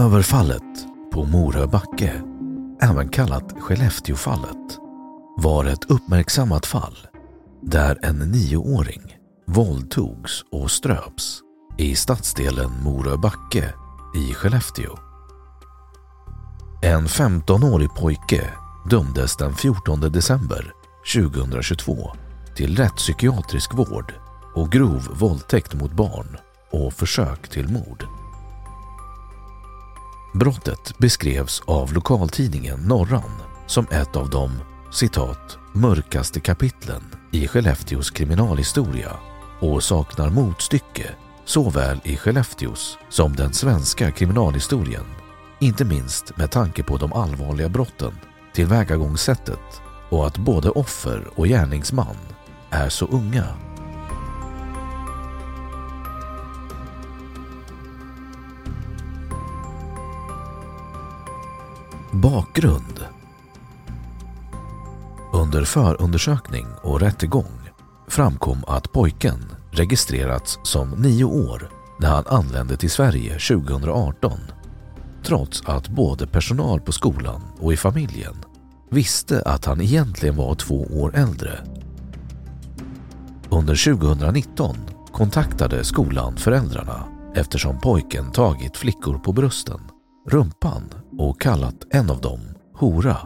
Överfallet på Mora backe, även kallat Skellefteåfallet, var ett uppmärksammat fall där en nioåring våldtogs och ströps i stadsdelen Mora backe i Skellefteå. En 15-årig pojke dömdes den 14 december 2022 till rättspsykiatrisk vård och grov våldtäkt mot barn och försök till mord. Brottet beskrevs av lokaltidningen Norran som ett av de citat mörkaste kapitlen i Skellefteås kriminalhistoria och saknar motstycke såväl i Skellefteås som den svenska kriminalhistorien. Inte minst med tanke på de allvarliga brotten, tillvägagångssättet och att både offer och gärningsman är så unga. Bakgrund Under förundersökning och rättegång framkom att pojken registrerats som nio år när han anlände till Sverige 2018 trots att både personal på skolan och i familjen visste att han egentligen var två år äldre. Under 2019 kontaktade skolan föräldrarna eftersom pojken tagit flickor på brösten, rumpan och kallat en av dem hora.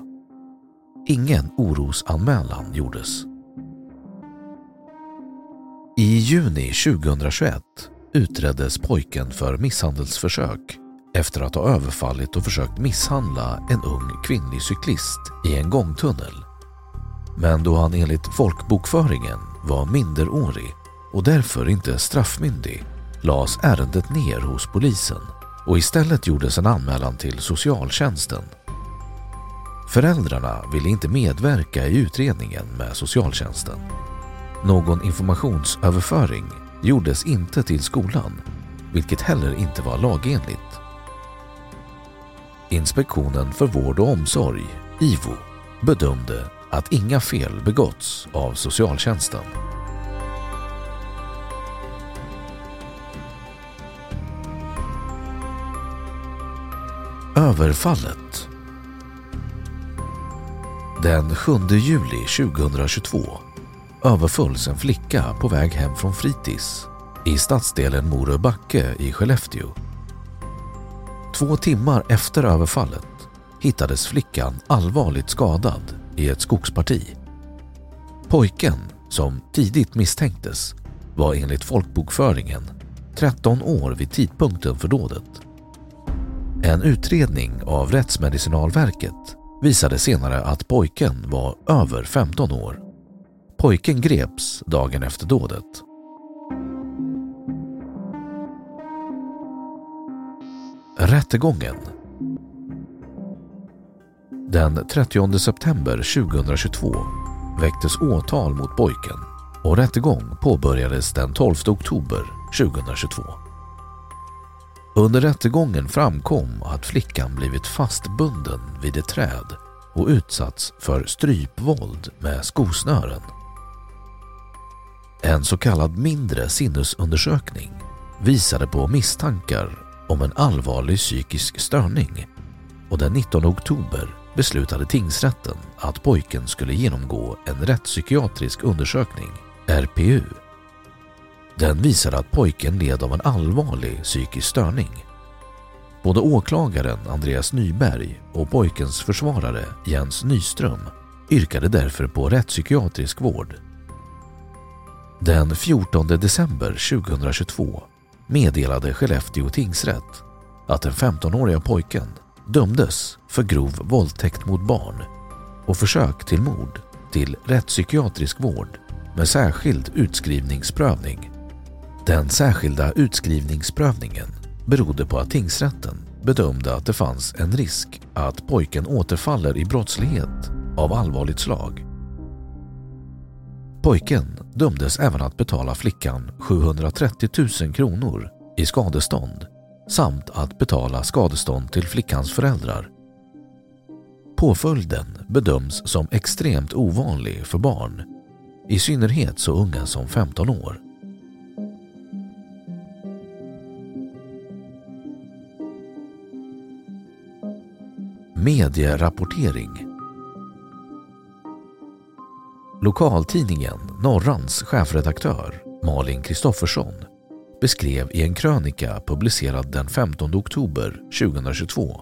Ingen orosanmälan gjordes. I juni 2021 utreddes pojken för misshandelsförsök efter att ha överfallit och försökt misshandla en ung kvinnlig cyklist i en gångtunnel. Men då han enligt folkbokföringen var minderårig och därför inte straffmyndig lades ärendet ner hos polisen och istället gjordes en anmälan till socialtjänsten. Föräldrarna ville inte medverka i utredningen med socialtjänsten. Någon informationsöverföring gjordes inte till skolan, vilket heller inte var lagenligt. Inspektionen för vård och omsorg, IVO, bedömde att inga fel begåtts av socialtjänsten. Överfallet Den 7 juli 2022 överfölls en flicka på väg hem från fritids i stadsdelen Moröbacke i Skellefteå. Två timmar efter överfallet hittades flickan allvarligt skadad i ett skogsparti. Pojken, som tidigt misstänktes, var enligt folkbokföringen 13 år vid tidpunkten för dådet. En utredning av Rättsmedicinalverket visade senare att pojken var över 15 år. Pojken greps dagen efter dådet. Rättegången Den 30 september 2022 väcktes åtal mot pojken och rättegång påbörjades den 12 oktober 2022. Under rättegången framkom att flickan blivit fastbunden vid ett träd och utsatts för strypvåld med skosnören. En så kallad mindre sinnesundersökning visade på misstankar om en allvarlig psykisk störning och den 19 oktober beslutade tingsrätten att pojken skulle genomgå en rättspsykiatrisk undersökning, RPU. Den visade att pojken led av en allvarlig psykisk störning. Både åklagaren Andreas Nyberg och pojkens försvarare Jens Nyström yrkade därför på rättspsykiatrisk vård. Den 14 december 2022 meddelade Skellefteå tingsrätt att den 15-åriga pojken dömdes för grov våldtäkt mot barn och försök till mord till rättspsykiatrisk vård med särskild utskrivningsprövning. Den särskilda utskrivningsprövningen berodde på att tingsrätten bedömde att det fanns en risk att pojken återfaller i brottslighet av allvarligt slag. Pojken dömdes även att betala flickan 730 000 kronor i skadestånd samt att betala skadestånd till flickans föräldrar. Påföljden bedöms som extremt ovanlig för barn, i synnerhet så unga som 15 år. Medierapportering Lokaltidningen Norrans chefredaktör Malin Kristoffersson beskrev i en krönika publicerad den 15 oktober 2022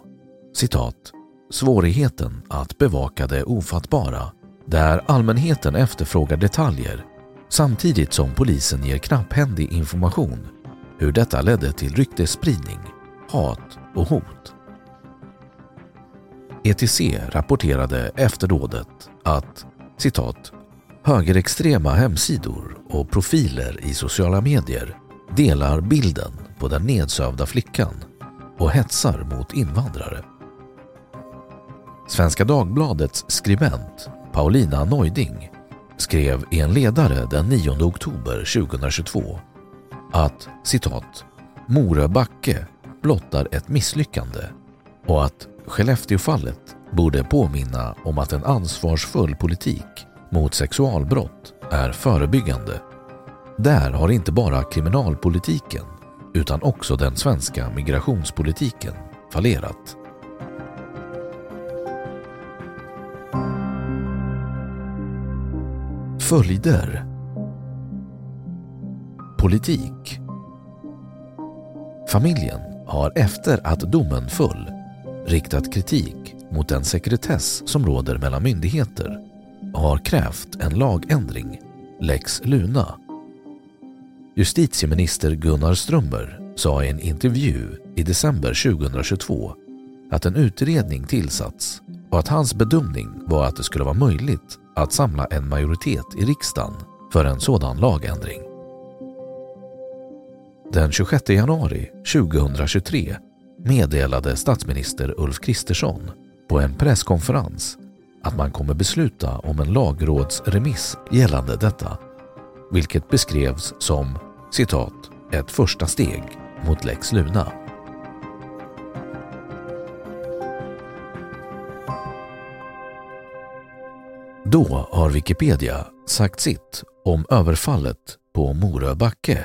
citat svårigheten att bevaka det ofattbara där allmänheten efterfrågar detaljer samtidigt som polisen ger knapphändig information hur detta ledde till ryktesspridning, hat och hot. ETC rapporterade efter dådet att citat högerextrema hemsidor och profiler i sociala medier delar bilden på den nedsövda flickan och hetsar mot invandrare. Svenska Dagbladets skribent Paulina Neuding skrev i en ledare den 9 oktober 2022 att citat Mora Backe blottar ett misslyckande och att Skellefteåfallet borde påminna om att en ansvarsfull politik mot sexualbrott är förebyggande. Där har inte bara kriminalpolitiken utan också den svenska migrationspolitiken fallerat. Följder Politik Familjen har efter att domen föll riktat kritik mot den sekretess som råder mellan myndigheter och har krävt en lagändring, lex Luna. Justitieminister Gunnar Strömmer sa i en intervju i december 2022 att en utredning tillsatts och att hans bedömning var att det skulle vara möjligt att samla en majoritet i riksdagen för en sådan lagändring. Den 26 januari 2023 meddelade statsminister Ulf Kristersson på en presskonferens att man kommer besluta om en lagrådsremiss gällande detta, vilket beskrevs som citat ett första steg mot lex Luna. Då har Wikipedia sagt sitt om överfallet på Morö backe.